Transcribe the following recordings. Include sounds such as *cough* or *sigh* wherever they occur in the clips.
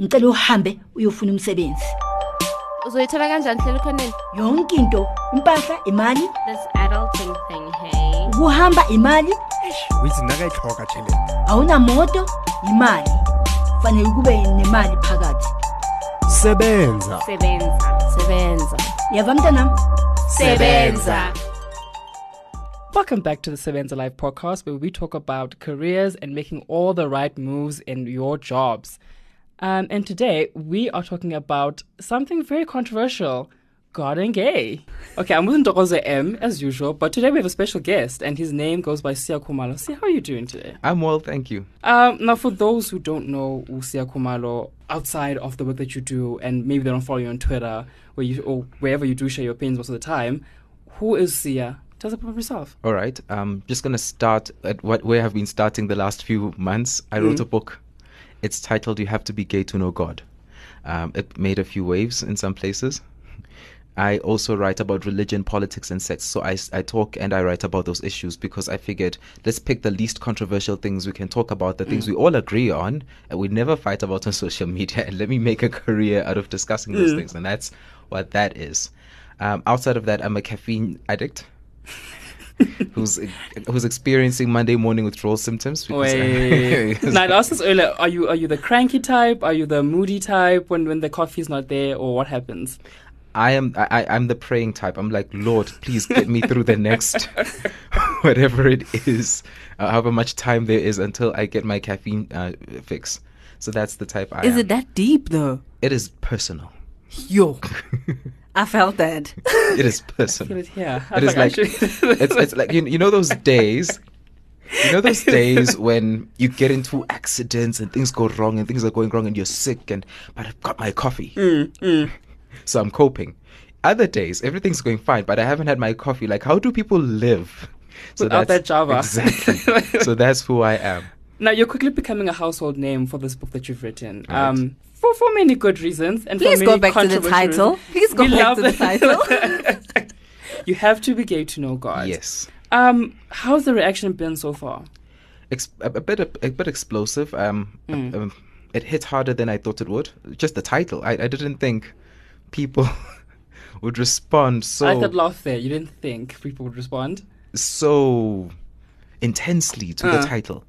ngicela uhambe uyofuna umsebenzi. Uzoyithola kanjani hlela khoneni? Yonke into impahla imali. This adulting thing hey. Ukuhamba imali. Withi nakayitlhoga tšhelete awunamoto imali. Fanele kube nemali phakathi. Sebenza. Sebenza. Sebenza. Yava mntanam? Sebenza. Welcome back to the Sebenza Life podcast, where we talk about careers and making all the right moves in your jobs. Um, and today we are talking about something very controversial God and gay. Okay, I'm with Ndokoze M as usual, but today we have a special guest, and his name goes by Siya Khumalo. Siya, how are you doing today? I'm well, thank you. Um, now, for those who don't know Usia Khumalo outside of the work that you do, and maybe they don't follow you on Twitter, where you or wherever you do share your opinions most of the time, who is Siya? Tell us about yourself. All right, I'm just gonna start at what where I've been starting the last few months. I wrote a book. It's titled "You Have to Be Gay to Know God." Um, it made a few waves in some places. I also write about religion, politics, and sex. So I, I talk and I write about those issues because I figured let's pick the least controversial things we can talk about, the things we all agree on, and we never fight about on *laughs* social media. And *laughs* let me make a career out of discussing those things. And that's what that is. Um, outside of that, I'm a caffeine addict. *laughs* *laughs* who's who's experiencing Monday morning withdrawal symptoms? because- Wait. *laughs* now, I asked this earlier. Are you are you the cranky type? Are you the moody type when when the coffee's not there, or what happens? I am I, I- I'm the praying type. I'm like, Lord, please get me through the next *laughs* whatever it is, uh, however much time there is until I get my caffeine uh, fix. So that's the type I Is am. it that deep though? It is personal. Yo. I felt that. It is personal. yeah, here. It is like *laughs* it's it's like you, you know those days. You know those *laughs* days when you get into accidents and things go wrong and things are going wrong and you're sick and but I've got my coffee. *laughs* So I'm coping. Other days everything's going fine, but I haven't had my coffee. Like how do people live? Without that's- that Java. Exactly. so that's who I am. Now you're quickly becoming a household name for this book that you've written. Right. Um, for for many good reasons and Please for go back to the title. Please go We back love to the title. *laughs* you have to be gay to know God. Yes. Um, how's the reaction been so far? Ex- a, a bit a, bit explosive. Um, Mm. um, it hit harder than I thought it would. Just the title. I, I didn't think people *laughs* would respond so I like that laugh there. You didn't think people would respond. so intensely to Uh. the title.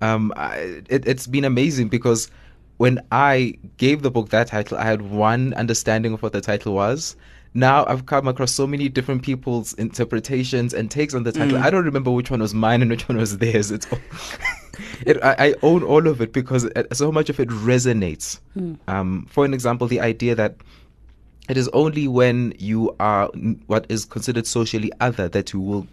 Um, I, it, it's been amazing because when I gave the book that title, I had one understanding of what the title was. Now I've come across so many different people's interpretations and takes on the title. I don't remember which one was mine and which one was theirs. It's all *laughs* it, I, I own all of it because it, so much of it resonates. Um, for an example, the idea that it is only when you are what is considered socially other that you will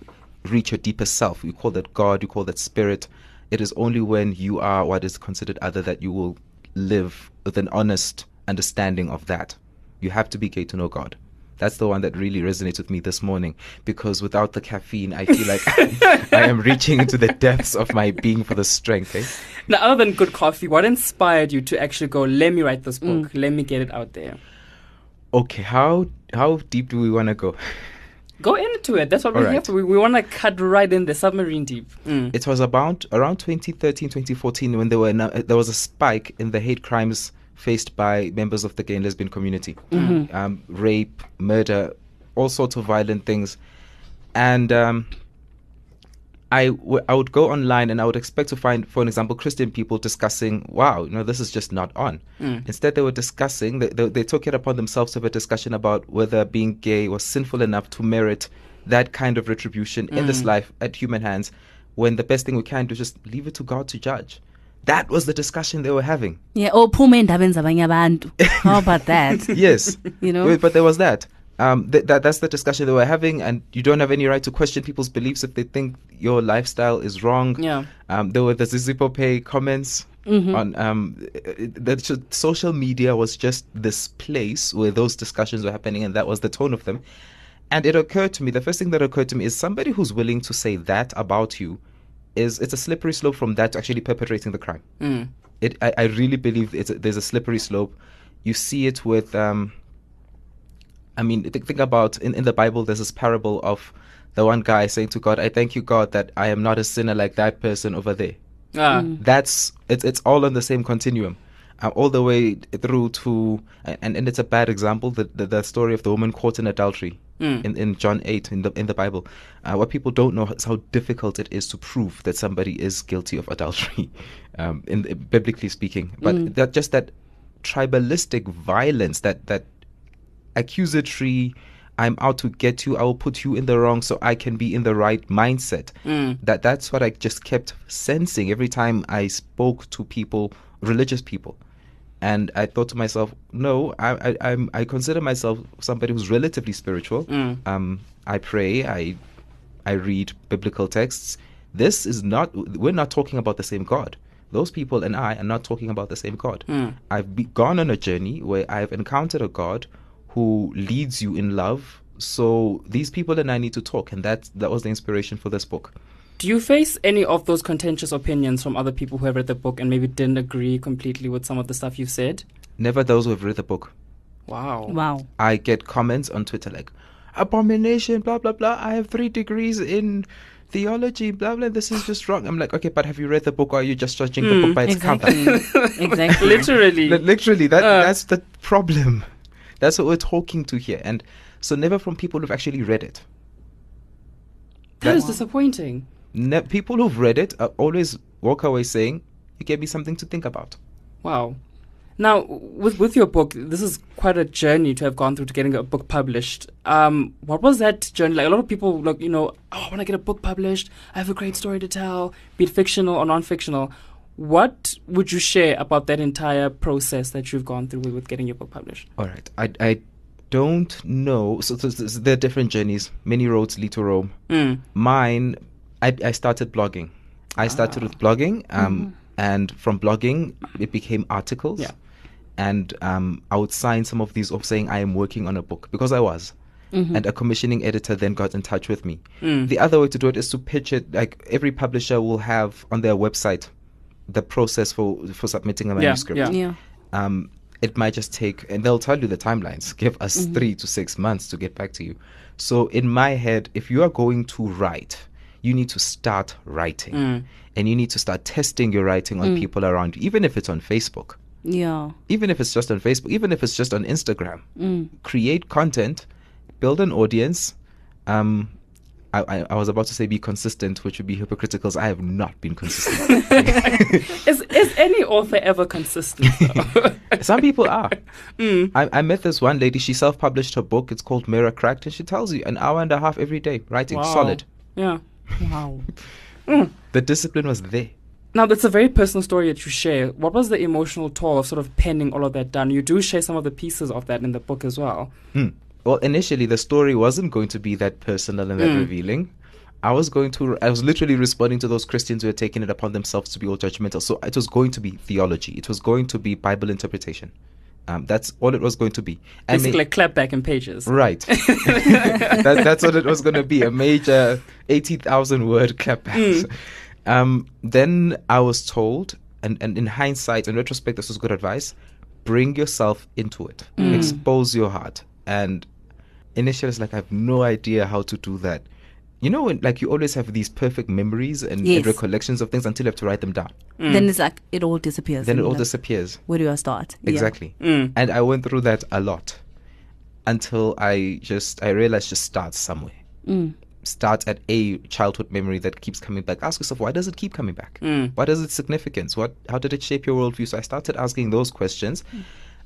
reach your deeper self. You call that God, you call that spirit. It is only when you are what is considered other that you will live with an honest understanding of that. You have to be gay to know God. That's the one that really resonates with me this morning because without the caffeine, I feel like *laughs* I am reaching into the depths of my being for the strength. Eh? Now, other than good coffee, what inspired you to actually go? Let me write this book. Let me get it out there. Okay, how how deep do we want to go? *laughs* Go into it. That's what we're All here for. We, we want to cut right in the submarine deep. Mm. It was about around 2013, 2014 when there were no, there was a spike in the hate crimes faced by members of the gay and lesbian community, um, rape, murder, all sorts of violent things, and um, I, w- I would go online and I would expect to find, for an example, Christian people discussing, wow, you know, this is just not on. Mm. Instead, they were discussing, they, they, they took it upon themselves to have a discussion about whether being gay was sinful enough to merit that kind of retribution in this mm. life at human hands when the best thing we can do is just leave it to God to judge. That was the discussion they were having. yeah, oh phume endabeni zabanye abantu. How about that? *laughs* Yes. *laughs* You know? But there was that. Um, th- that that's the discussion they were having, and you don't have any right to question people's beliefs if they think your lifestyle is wrong. Yeah. Um, there were the Zizzipo Pay comments on um, that social media was just this place where those discussions were happening, and that was the tone of them. And it occurred to me, the first thing that occurred to me is somebody who's willing to say that about you is it's a slippery slope from that to actually perpetrating the crime. Mm. It, I, I really believe it's a, there's a slippery slope. You see it with, um, I mean, think, think about in, in the Bible, there's this parable of the one guy saying to God, I thank you, God, that I am not a sinner like that person over there. Ah. That's, it's, it's all on the same continuum. uh, all the way through to, and, and it's a bad example, the, the, the story of the woman caught in adultery Mm. in, in John 8 in the, in the Bible. Uh, what people don't know is how difficult it is to prove that somebody is guilty of adultery, *laughs* um, in biblically speaking. But that just that tribalistic violence, that, that accusatory, I'm out to get you, I will put you in the wrong so I can be in the right mindset. Hmm. That that's what I just kept sensing every time I spoke to people, religious people. And I thought to myself, no, I, I I'm I consider myself somebody who's relatively spiritual. Hmm. Um, I pray, I I read biblical texts. This is not we're not talking about the same God. Those people and I are not talking about the same God. Hmm. I've be, gone on a journey where I've encountered a God who leads you in love. So these people and I need to talk, and that that was the inspiration for this book. Do you face any of those contentious opinions from other people who have read the book and maybe didn't agree completely with some of the stuff you've said? Never those who have read the book. Wow. Wow. I get comments on Twitter like, abomination, blah, blah, blah. I have three degrees in theology, blah, blah. This is just wrong. I'm like, okay, but have you read the book or are you just judging the book by its cover? Exactly. *laughs* exactly. Literally. Li- Literally, that Uh. that's the problem. That's what we're talking to here. And so, never from people who've actually read it. that is disappointing. Ne- people who've read it are always walk away saying, you gave me something to think about. Wow. Now, with with your book, this is quite a journey to have gone through to getting a book published. Um, what was that journey like? A lot of people, like you know, oh, I want to get a book published. I have a great story to tell, be it fictional or non-fictional. What would you share about that entire process that you've gone through with, with getting your book published? All right. I, I don't know. So, so, so there are different journeys. Many roads lead to Rome. Mm. Mine, I, I started blogging. I started with blogging, um, and from blogging, it became articles. Yeah. And um, I would sign some of these off saying I am working on a book because I was. And a commissioning editor then got in touch with me. The other way to do it is to pitch it. Like every publisher will have on their website the process for for submitting a manuscript yeah. Yeah. um, it might just take, and they'll tell you the timelines. Give us three to six months to get back to you. So, in my head, if you are going to write, you need to start writing, and you need to start testing your writing on people around you, even if it's on Facebook, Yeah. even if it's just on Facebook, even if it's just on Instagram. Create content, build an audience. Um, I, I, I was about to say be consistent, which would be hypocritical. 'cause I have not been consistent. *laughs* Is is any author ever consistent? *laughs* Some people are. I, I met this one lady. She self-published her book. It's called Mirror Cracked, and she tells you an hour and a half every day writing Wow. solid. yeah. Wow. The discipline was there. Now, that's a very personal story that you share. What was the emotional toll of sort of penning all of that down? You do share some of the pieces of that in the book as well. Hmm. Well, initially the story wasn't going to be that personal and that revealing. I was going to. I was literally responding to those Christians who had taken it upon themselves to be all judgmental. So it was going to be theology. It was going to be Bible interpretation. Um, that's all it was going to be. And Basically, ma- like clap back in pages. Right. *laughs* that, that's what it was going to be a major 80,000 word clapback. Um, then I was told, and, and in hindsight, in retrospect, this was good advice bring yourself into it, expose your heart. And initially, it's like, I have no idea how to do that. You know, when, like you always have these perfect memories and, and Yes. recollections of things until you have to write them down. Then it's like it all disappears. Then it all like, disappears. Where do I start? Yeah. Exactly. Mm. And I went through that a lot until I just I realized just start somewhere. Mm. Start at a childhood memory that keeps coming back. Ask yourself why does it keep coming back? Mm. What is its significance? What how did it shape your worldview? So I started asking those questions.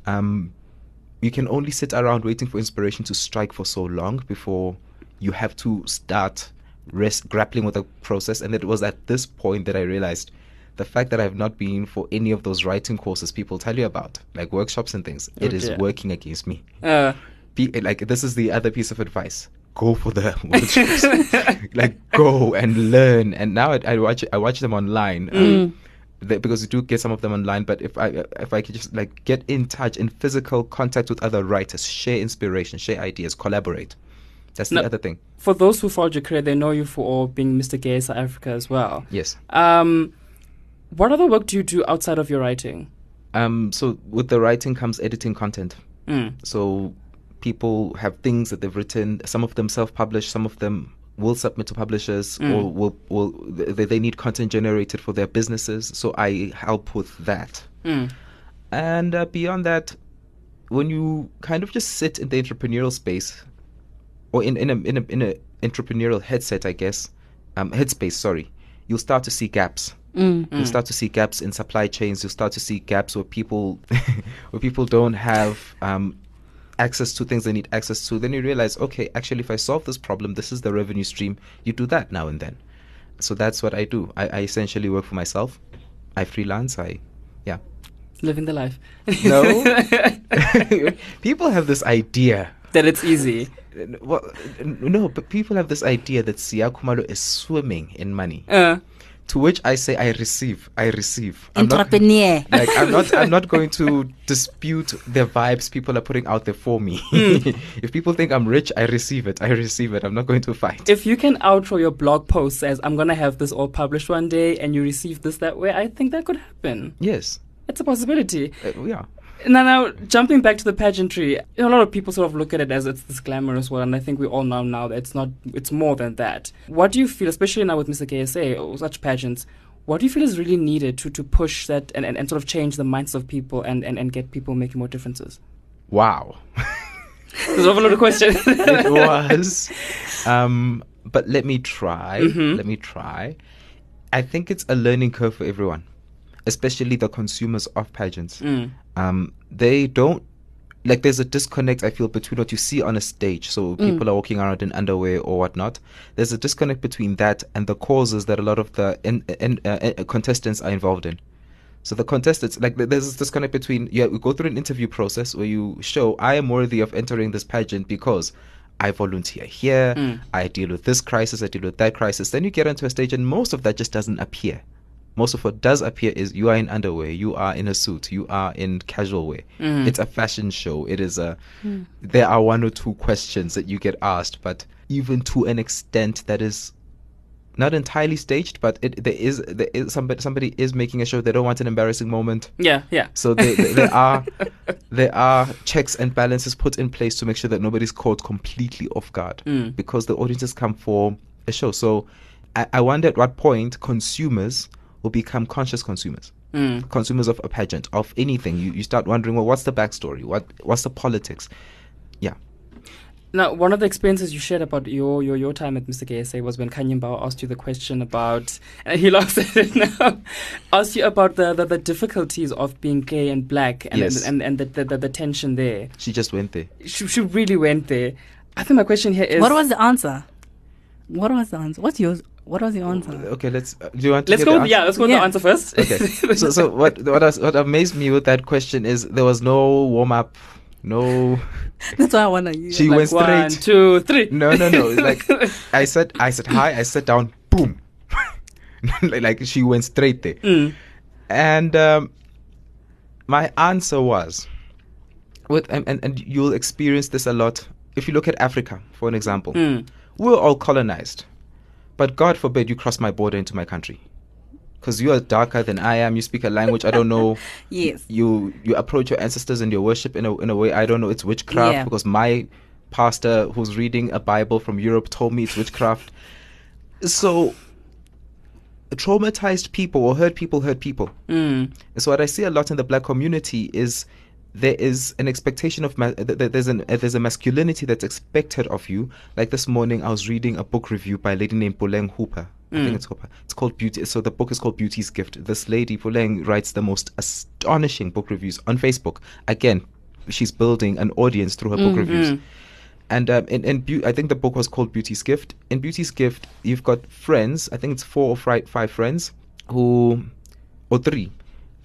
Um, you can only sit around waiting for inspiration to strike for so long before you have to start rest, grappling with the process. And it was at this point that I realized the fact that I've not been for any of those writing courses people tell you about, like workshops and things, it is dear. working against me. Uh, Be, like this is the other piece of advice: go for the *laughs* workshops, like go and learn. And now I, I watch I watch them online. Um, the- because you do get some of them online, but if I if I could just like get in touch in physical contact with other writers, share inspiration, share ideas, collaborate. That's the other thing. for those who followed your career, they know you for being Mr. Gay South Africa as well. Yes. Um, what other work do you do outside of your writing? Um. So with the writing comes editing content. Mm. So people have things that they've written. Some of them self-publish. Some of them will submit to publishers, or will will they, they need content generated for their businesses. So I help with that. Mm. And uh, beyond that, when you kind of just sit in the entrepreneurial space, or in in a in a in a entrepreneurial headset, I guess, um, headspace. Sorry, you'll start to see gaps. You'll start to see gaps in supply chains. You'll start to see gaps where people *laughs* where people don't have um, access to things they need access to. Then you realize, okay, actually, if I solve this problem, this is the revenue stream. You do that now and then. So that's what I do. I, I essentially work for myself. I freelance. I yeah. Living the life. No. *laughs* *laughs* people have this idea. that it's easy. Well, no, but people have this idea that Siya Khumalo is swimming in money. Uh, To which I say, I receive. I receive. I'm not, Entrepreneur. like I'm not. I'm not going to *laughs* dispute the vibes people are putting out there for me. *laughs* if people think I'm rich, I receive it. I receive it. I'm not going to fight. if you can outro your blog post as I'm gonna have this all published one day and you receive this that way, I think that could happen. yes. It's a possibility. Uh, yeah. Now, now, jumping back to the pageantry, a lot of people sort of look at it as it's this glamorous world, and I think we all know now that it's not. It's more than that. What do you feel, especially now with Mr. KSA or such pageants? What do you feel is really needed to, to push that and, and, and sort of change the minds of people and, and, and get people making more differences? Wow. There's a lot of questions. *laughs* it was. Um, but let me try. Let me try. I think it's a learning curve for everyone, especially the consumers of pageants. Um, they don't like. There's a disconnect. I feel between what you see on a stage. So people are walking around in underwear or whatnot. There's a disconnect between that and the causes that a lot of the in, in, uh, uh, contestants are involved in. So the contestants, like there's this disconnect between yeah, we go through an interview process where you show I am worthy of entering this pageant because I volunteer here, I deal with this crisis, I deal with that crisis. Then you get onto a stage and most of that just doesn't appear. Most of what does appear is you are in underwear, you are in a suit, you are in casual wear. Mm. It's a fashion show. It is a. Hmm. There are one or two questions that you get asked, but even to an extent that is not entirely staged, but it there is there is somebody somebody is making a show. They don't want an embarrassing moment, yeah, yeah. so they, they, there *laughs* are there are checks and balances put in place to make sure that nobody's caught completely off guard mm. because the audiences come for a show. So I, I wonder at what point consumers will become conscious consumers. Mm. Consumers of a pageant, of anything, you, you start wondering, well, what's the backstory? What what's the politics? Yeah, Now, one of the experiences you shared about your your, your time at Mr. KSA was when Khanyi Mbau asked you the question about, and *laughs* he laughs at it now, asked you about the, the, the difficulties of being gay and black and Yes. and, and the, the, the, the tension there. she just went there. She, she really went there. I think my question here is What was the answer? What was the answer? What's yours? What was the answer? Okay, let's. Uh, do you want to Let's go. the With, yeah, let's go with Yeah. the answer first. *laughs* Okay. so, so what what was, what amazed me with that question is there was no warm up, no. *laughs* That's why I want to use. She Like went straight. two, three. No, no, no. Like *laughs* I said, I said hi. I sat down. Boom. like, like she went straight there. Mm. And um, my answer was, with and, and and you'll experience this a lot if you look at Africa, for an example. Mm. We're all colonized, but God forbid you cross my border into my country. Because you are darker than I am, you speak a language I don't know. *laughs* Yes. you you approach your ancestors and your worship in a in a way I don't know it's witchcraft Yeah. because my pastor who's reading a Bible from Europe told me it's witchcraft. So traumatized people or hurt people hurt people. Mm. And so what I see a lot in the black community is there is an expectation of ma- th- th- there's an uh, there's a masculinity that's expected of you. Like this morning, I was reading a book review by a lady named Puleng Hooper. I think it's Hooper. It's called Beauty. So the book is called Beauty's Gift. This lady Puleng writes the most astonishing book reviews on Facebook. Again, she's building an audience through her book reviews. And um, in, in Beau- I think the book was called Beauty's Gift. In Beauty's Gift, you've got friends. I think it's four or five, five friends who, or three,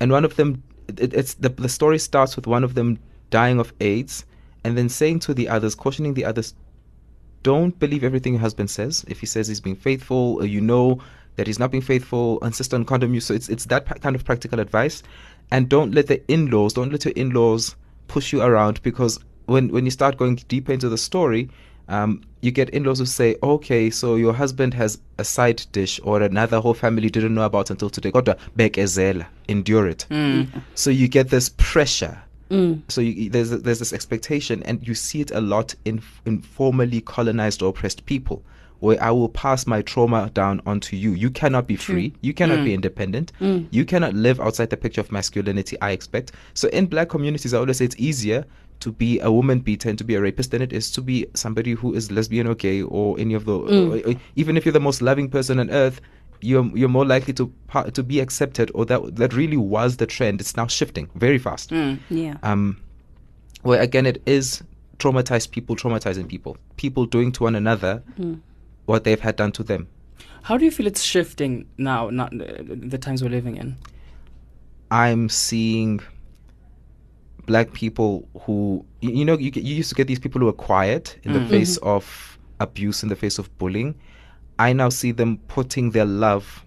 and one of them. It, it's the the story starts with one of them dying of AIDS, and then saying to the others, cautioning the others, don't believe everything your husband says. If he says he's being faithful, or you know that he's not being faithful, insist on condom use. So it's it's that kind of practical advice, and don't let the in-laws, don't let your in-laws push you around because when when you start going deeper into the story, um, you get in-laws who say, okay, so your husband has a side dish or another whole family didn't know about until today. Kodwa bekezela, endure it. Mm. So you get this pressure. Mm. So you, there's there's this expectation, and you see it a lot in in formerly colonized or oppressed people, where I will pass my trauma down onto you. You cannot be free. You cannot mm. be independent. You cannot live outside the picture of masculinity I expect. So in black communities, I always say it's easier to be a woman beater and to be a rapist than it is to be somebody who is lesbian or gay or any of the or- or even if you're the most loving person on earth you're you're more likely to to be accepted or that that really was the trend. It's now shifting very fast. Yeah. um where again it is traumatized people traumatizing people people doing to one another what they've had done to them. How do you feel it's shifting now, not uh, the times we're living in? I'm seeing black people who you, you know you, you used to get these people who are quiet in the mm-hmm. face mm-hmm. of abuse in the face of bullying i now see them putting their love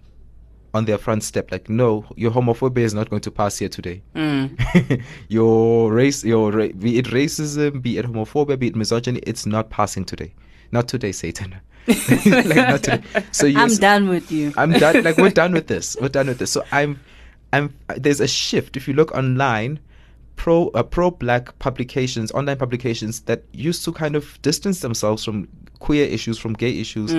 on their front step like no your homophobia is not going to pass here today mm. *laughs* your race your ra- be it racism be it homophobia be it misogyny it's not passing today not today satan *laughs* like not today so I'm done with you. I'm done. Like we're done with *laughs* this. We're done with this. So I'm, I'm. There's a shift. If you look online, pro uh, pro black publications, online publications that used to kind of distance themselves from queer issues, from gay issues,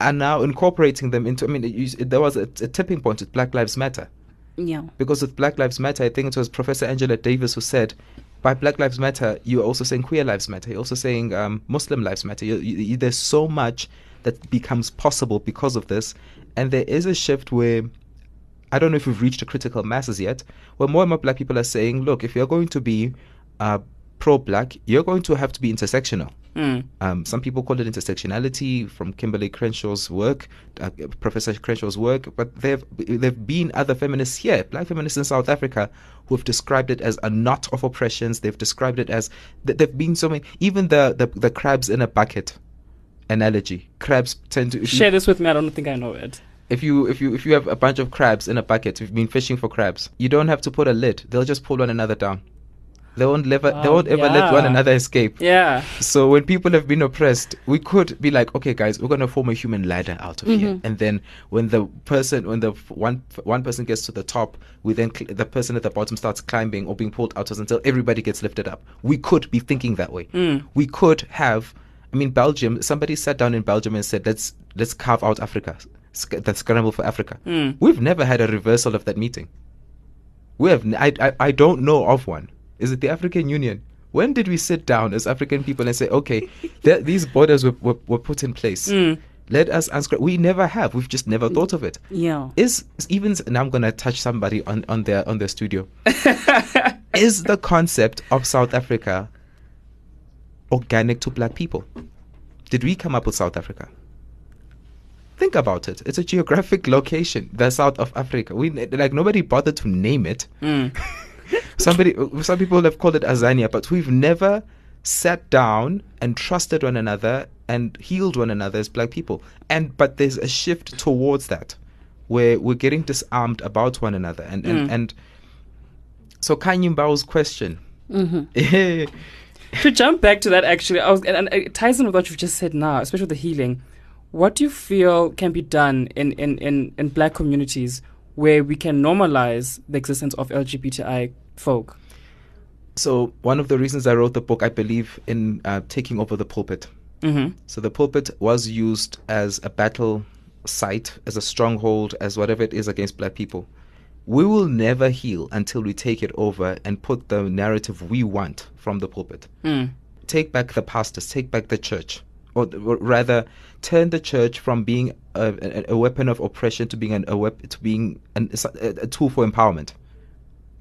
are now incorporating them into. I mean, it, used- there was a, a tipping point with Black Lives Matter Yeah. because with Black Lives Matter, I think it was Professor Angela Davis who said, by Black Lives Matter, you're also saying queer lives matter. You're also saying um, Muslim lives matter. You, you, you- there's so much that becomes possible because of this, and there is a shift where. I don't know if we've reached the critical masses yet, where more and more black people are saying, look, if you're going to be uh, pro black, you're going to have to be intersectional. Um, some people call it intersectionality from Kimberlé Crenshaw's work, uh, Professor Crenshaw's work, but there've there've been other feminists here, black feminists in South Africa, who have described it as a knot of oppressions. They've described it as th- there've been so many, even the, the the crabs in a bucket analogy. Crabs tend to if you- Share this with me. I don't think I know it. If you if you if you have a bunch of crabs in a bucket, you've been fishing for crabs. You don't have to put a lid. They'll just pull one another down. They won't never they Oh, won't ever let one another escape. Yeah. So when people have been oppressed, we could be like, okay, guys, we're gonna form a human ladder out of here, mm-hmm. and then when the person, when the one one person gets to the top, we then cl- the person at the bottom starts climbing or being pulled out until everybody gets lifted up. We could be thinking that way. Mm. We could have. I mean, Belgium. Somebody sat down in Belgium and said, let's let's carve out Africa, sc- the scramble for Africa. Hmm. We've never had a reversal of that meeting. We have. n- I, I, I don't know of one. Is it the African Union? When did we sit down as African people and say, okay, *laughs* th- these borders were, were, were put in place. Hmm. Let us unscrap. We never have. We've just never thought of it. Yeah. Is is even now I'm gonna touch somebody on, on their on their studio. *laughs* is the concept of South Africa organic to black people? Did we come up with South Africa? Think about it. It's a geographic location, the south of Africa. We like nobody bothered to name it. Hmm. *laughs* Somebody, some people have called it Azania, but we've never sat down and trusted one another and healed one another as black people. And but there's a shift towards that, where we're getting disarmed about one another. And and, hmm. and so Khanyi Mbau's question. Mm-hmm. *laughs* to jump back to that, actually, I was, and, and it ties in with what you've just said now, especially with the healing. What do you feel can be done in, in, in, in black communities where we can normalize the existence of LGBTI folk? So one of the reasons I wrote the book, I believe in uh, taking over the pulpit. Mm-hmm. So the pulpit was used as a battle site, as a stronghold, as whatever it is against black people. We will never heal until we take it over and put the narrative we want from the pulpit. Take back the pastors, take back the church, or, rather, turn the church from being a, a, a weapon of oppression to being an, a wep- to being an, a, a tool for empowerment.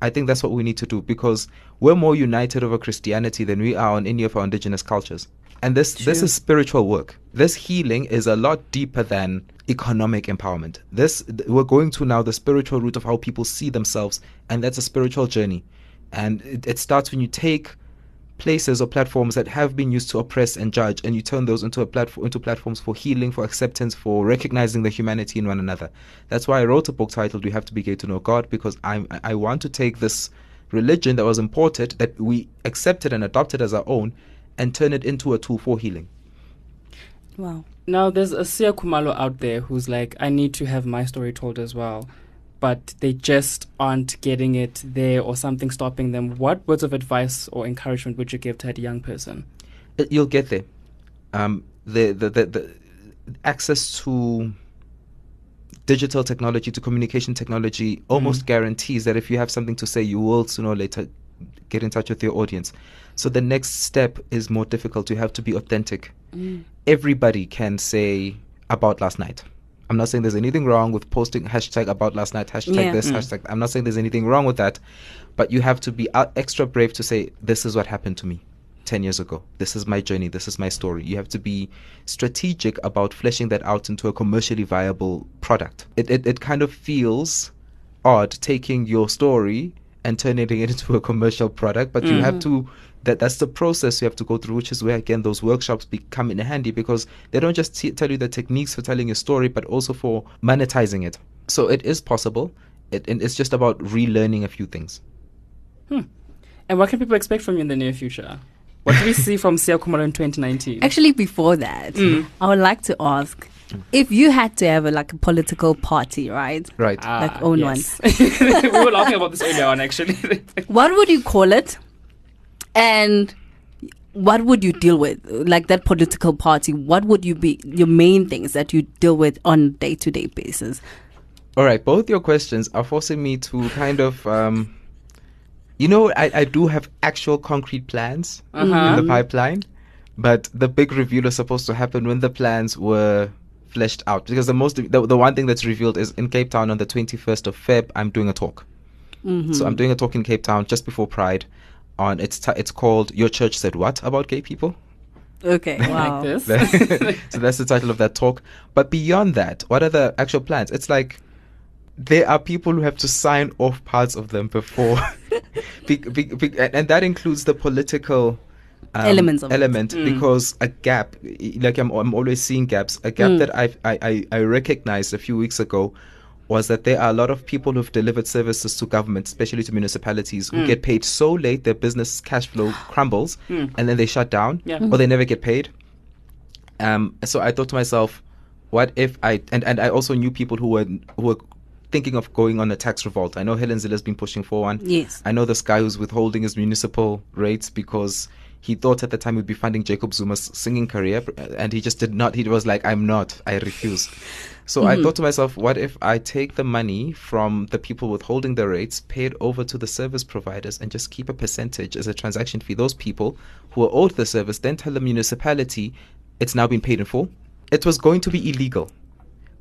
I think that's what we need to do because we're more united over Christianity than we are on any of our indigenous cultures. And this this is spiritual work. This healing is a lot deeper than economic empowerment. This we're going to now the spiritual root of how people see themselves, and that's a spiritual journey. And it, it starts when you take places or platforms that have been used to oppress and judge, and you turn those into a platform into platforms for healing, for acceptance, for recognizing the humanity in one another. That's why I wrote a book titled "We Have to Be Gay to Know God" because I I want to take this religion that was imported, that we accepted and adopted as our own, and turn it into a tool for healing. Wow. Now, there's a Siya Khumalo out there who's like, I need to have my story told as well. But they just aren't getting it there or something stopping them. What words of advice or encouragement would you give to that young person? Uh, You'll get there. Um, the, the, the, the, access to digital technology, to communication technology, almost guarantees that if you have something to say, you will sooner or later get in touch with your audience. So the next step is more difficult. You have to be authentic. Everybody can say about last night. I'm not saying there's anything wrong with posting hashtag about last night, hashtag Yeah. this, mm. hashtag. I'm not saying there's anything wrong with that, but you have to be extra brave to say this is what happened to me 10 years ago. This is my journey. This is my story. You have to be strategic about fleshing that out into a commercially viable product. It, it, it kind of feels odd taking your story and turning it *laughs* into a commercial product, but you have mm. to. That that's the process you have to go through, which is where again those workshops become in handy because they don't just t- tell you the techniques for telling a story, but also for monetizing it. So it is possible. It, and it's just about relearning a few things. Hmm. And what can people expect from you in the near future? What do we see from Siya Khumalo in 2019? Actually, before that, Mm. I would like to ask if you had to have a, like a political party, right? Right. Like own one. *laughs* we were laughing about this earlier on, actually. *laughs* What would you call it? And what would you deal with? Like that political party, what would you be your main things that you deal with on day to day basis? All right, both your questions are forcing me to kind of, um, you know, I, I do have actual concrete plans in the pipeline, but the big reveal is supposed to happen when the plans were fleshed out. Because the most, the, the one thing that's revealed is in Cape Town on the 21st of Feb, I'm doing a talk. So I'm doing a talk in Cape Town just before Pride. On it's t- it's called Your Church Said What About Gay People. Okay, *laughs* wow. like this. *laughs* *laughs* so that's the title of that talk. But beyond that, what are the actual plans? It's like there are people who have to sign off parts of them before, be, be, be, and and that includes the political um, Elements of it. element because a gap, like I'm, I'm always seeing gaps. A gap that I've, I, I I recognized a few weeks ago was that there are a lot of people who've delivered services to government, especially to municipalities, who get paid so late their business cash flow *sighs* crumbles, and then they shut down, Yeah. or they never get paid. Um, so I thought to myself, what if I and, and I also knew people who were who were thinking of going on a tax revolt. I know Helen Zille's been pushing for one. Yes. I know this guy who's withholding his municipal rates because he thought at the time he'd be funding Jacob Zuma's singing career, and he just did not. He was like, "I'm not. I refuse." So I mm-hmm. thought to myself, what if I take the money from the people withholding the rates, pay it over to the service providers, and just keep a percentage as a transaction fee? Those people who are owed the service then tell the municipality it's now been paid in full. It was going to be illegal.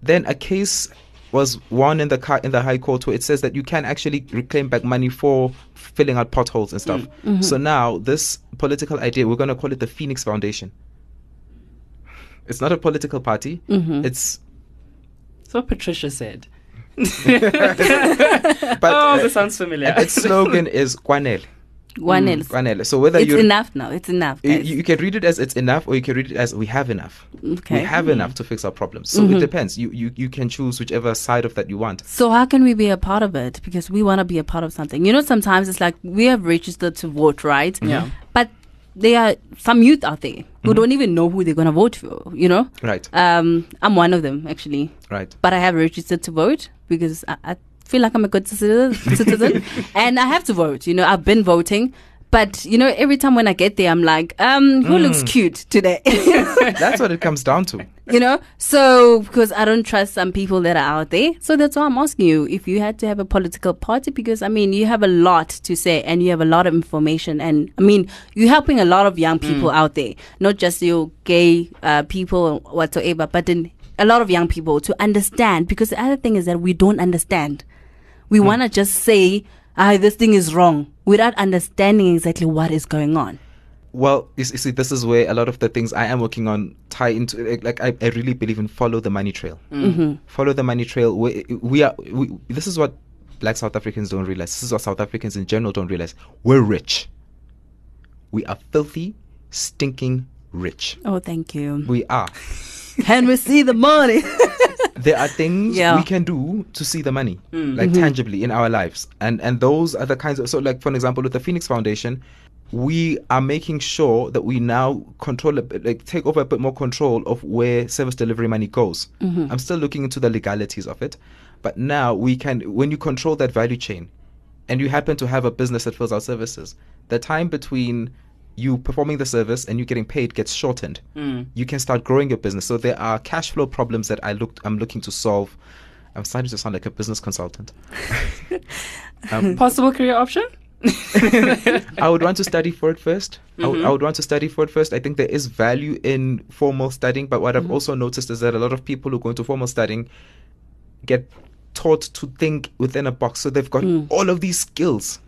Then a case was won in the in the high court where it says that you can actually reclaim back money for filling out potholes and stuff. Mm. Mm-hmm. So now this political idea, we're going to call it the Phoenix Foundation. It's not a political party. Mm-hmm. It's That's what Patricia said. *laughs* but *laughs* oh, this sounds familiar. its slogan is Kwanele. One else. Kwanele. So whether you. It's you enough now. It's enough. you, you can read it as it's enough or you can read it as we have enough. Okay. We have enough to fix our problems. So it mm-hmm. depends. You, you you can choose whichever side of that you want. So how can we be a part of it? Because we want to be a part of something. You know, sometimes it's like we have registered to vote, right? Mm-hmm. Yeah. But there are some youth out there who mm-hmm. don't even know who they're gonna vote for. You know. Right. Um, I'm one of them actually, Right. but I have registered to vote because I, I feel like I'm a good *laughs* citizen, and I have to vote. You know, I've been voting. But you know, every time when I get there, I'm like, um, who looks cute today? *laughs* That's what it comes down to. you know so because i don't trust some people that are out there so that's why i'm asking you if you had to have a political party because i mean you have a lot to say and you have a lot of information and i mean you're helping a lot of young people out there not just your gay uh, people whatsoever but then a lot of young people to understand because the other thing is that we don't understand we hmm. want to just say ah this thing is wrong without understanding exactly what is going on Well, you s- you see, this is where a lot of the things I am working on tie into. Like, like I, I really believe in follow the money trail. Mm-hmm. Mm-hmm. Follow the money trail. We, eh, we are. We, this is what Black South Africans don't realize. This is what South Africans in general don't realize. We're rich. We are filthy, stinking rich. oh thank you We are. can we see the money *laughs* there are things Yeah. we can do to see the money hmm. like mm-hmm. tangibly in our lives. And and those are the kinds of so like for an example with the phoenix foundation we are making sure that we now control a bit, like take over a bit more control of where service delivery money goes. Mm-hmm. I'm still looking into the legalities of it but now we can when you control that value chain and you happen to have a business that fills out services the time between you performing the service and you getting paid gets shortened. Mm. You can start growing your business. So there are cash flow problems that I looked I'm looking to solve. I'm starting to sound like a business consultant. *laughs* um, Possible career option? *laughs* I would want to study for it 1st I, would, Mm-hmm. I would want to study for it first. I think there is value in formal studying, but what Mm-hmm. I've also noticed is that a lot of people who go into formal studying get taught to think within a box. So they've got Mm. all of these skills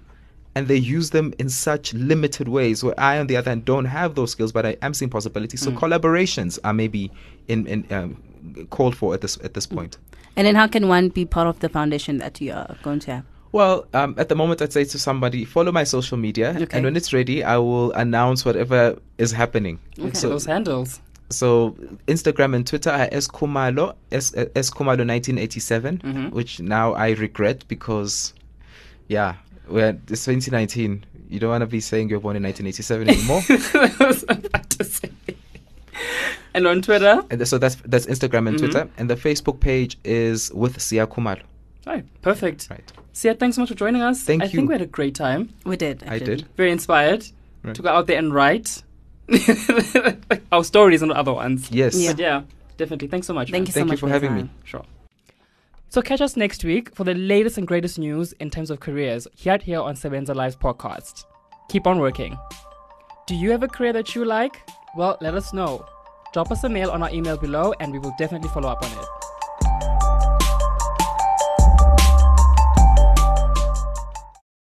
and they use them in such limited ways. Where I, on the other hand, don't have those skills, but I am seeing possibilities. Mm. So collaborations are maybe in, in um, called for at this at Mm. this point. And then how can one be part of the foundation that you are going to have? Well, um, at the moment, I'd say to somebody, follow my social media, Okay. and when it's ready, I will announce whatever is happening. Okay. So, Those handles. so Instagram and Twitter are eskumalo s eskumalo 1987, Mhm. which now I regret because, yeah, we're it's 2019. You don't want to be saying you're born in 1987 anymore. *laughs* I was about to say. And on Twitter? and so that's that's Instagram and Mhm. Twitter, and the Facebook page is with Siya Khumalo. Right, perfect. Right. Siya, thanks so much for joining us. Thank I you. think we had a great time. We did. I did. Very inspired Right. to go out there and write *laughs* our stories and other ones. Yes. Yeah. But yeah, definitely. Thanks so much. Thank man. you so Thank you much for your having me. Sure. So catch us next week for the latest and greatest news in terms of careers here at here on Sebenza Lives podcast. Keep on working. Do you have a career that you like? Well, let us know. Drop us a mail on our email below and we will definitely follow up on it.